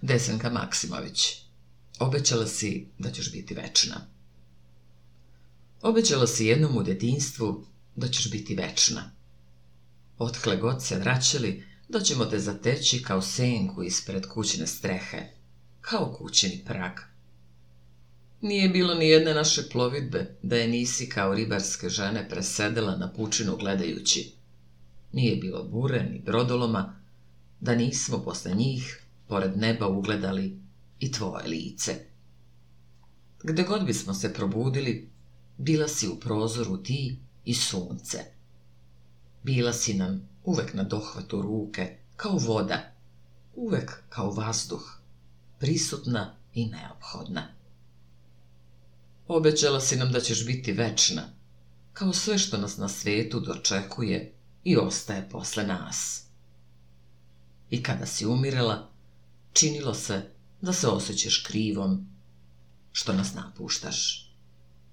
Desenka Maksimović. Obećala si da ćeš biti večna. Obećala si jednom u detinstvu da ćeš biti večna. Otkle god se vraćali, da ćemo te zateći kao senku ispred kućne strehe, kao kućni prag. Nije bilo ni jedne naše plovidbe da je nisi kao ribarske žene presedela na pučinu gledajući. Nije bilo bure ni brodoloma, da nismo posle njih, pored neba, ugledali i tvoje lice. Gde god bismo se probudili, bila si u prozoru ti i sunce. Bila si nam uvek na dohvatu ruke, kao voda, uvek kao vazduh, prisutna i neophodna. Obećala si nam da ćeš biti večna, kao sve što nas na svetu dočekuje i ostaje posle nas. I kada si umirala, činilo se da se osjećaš krivom, što nas napuštaš.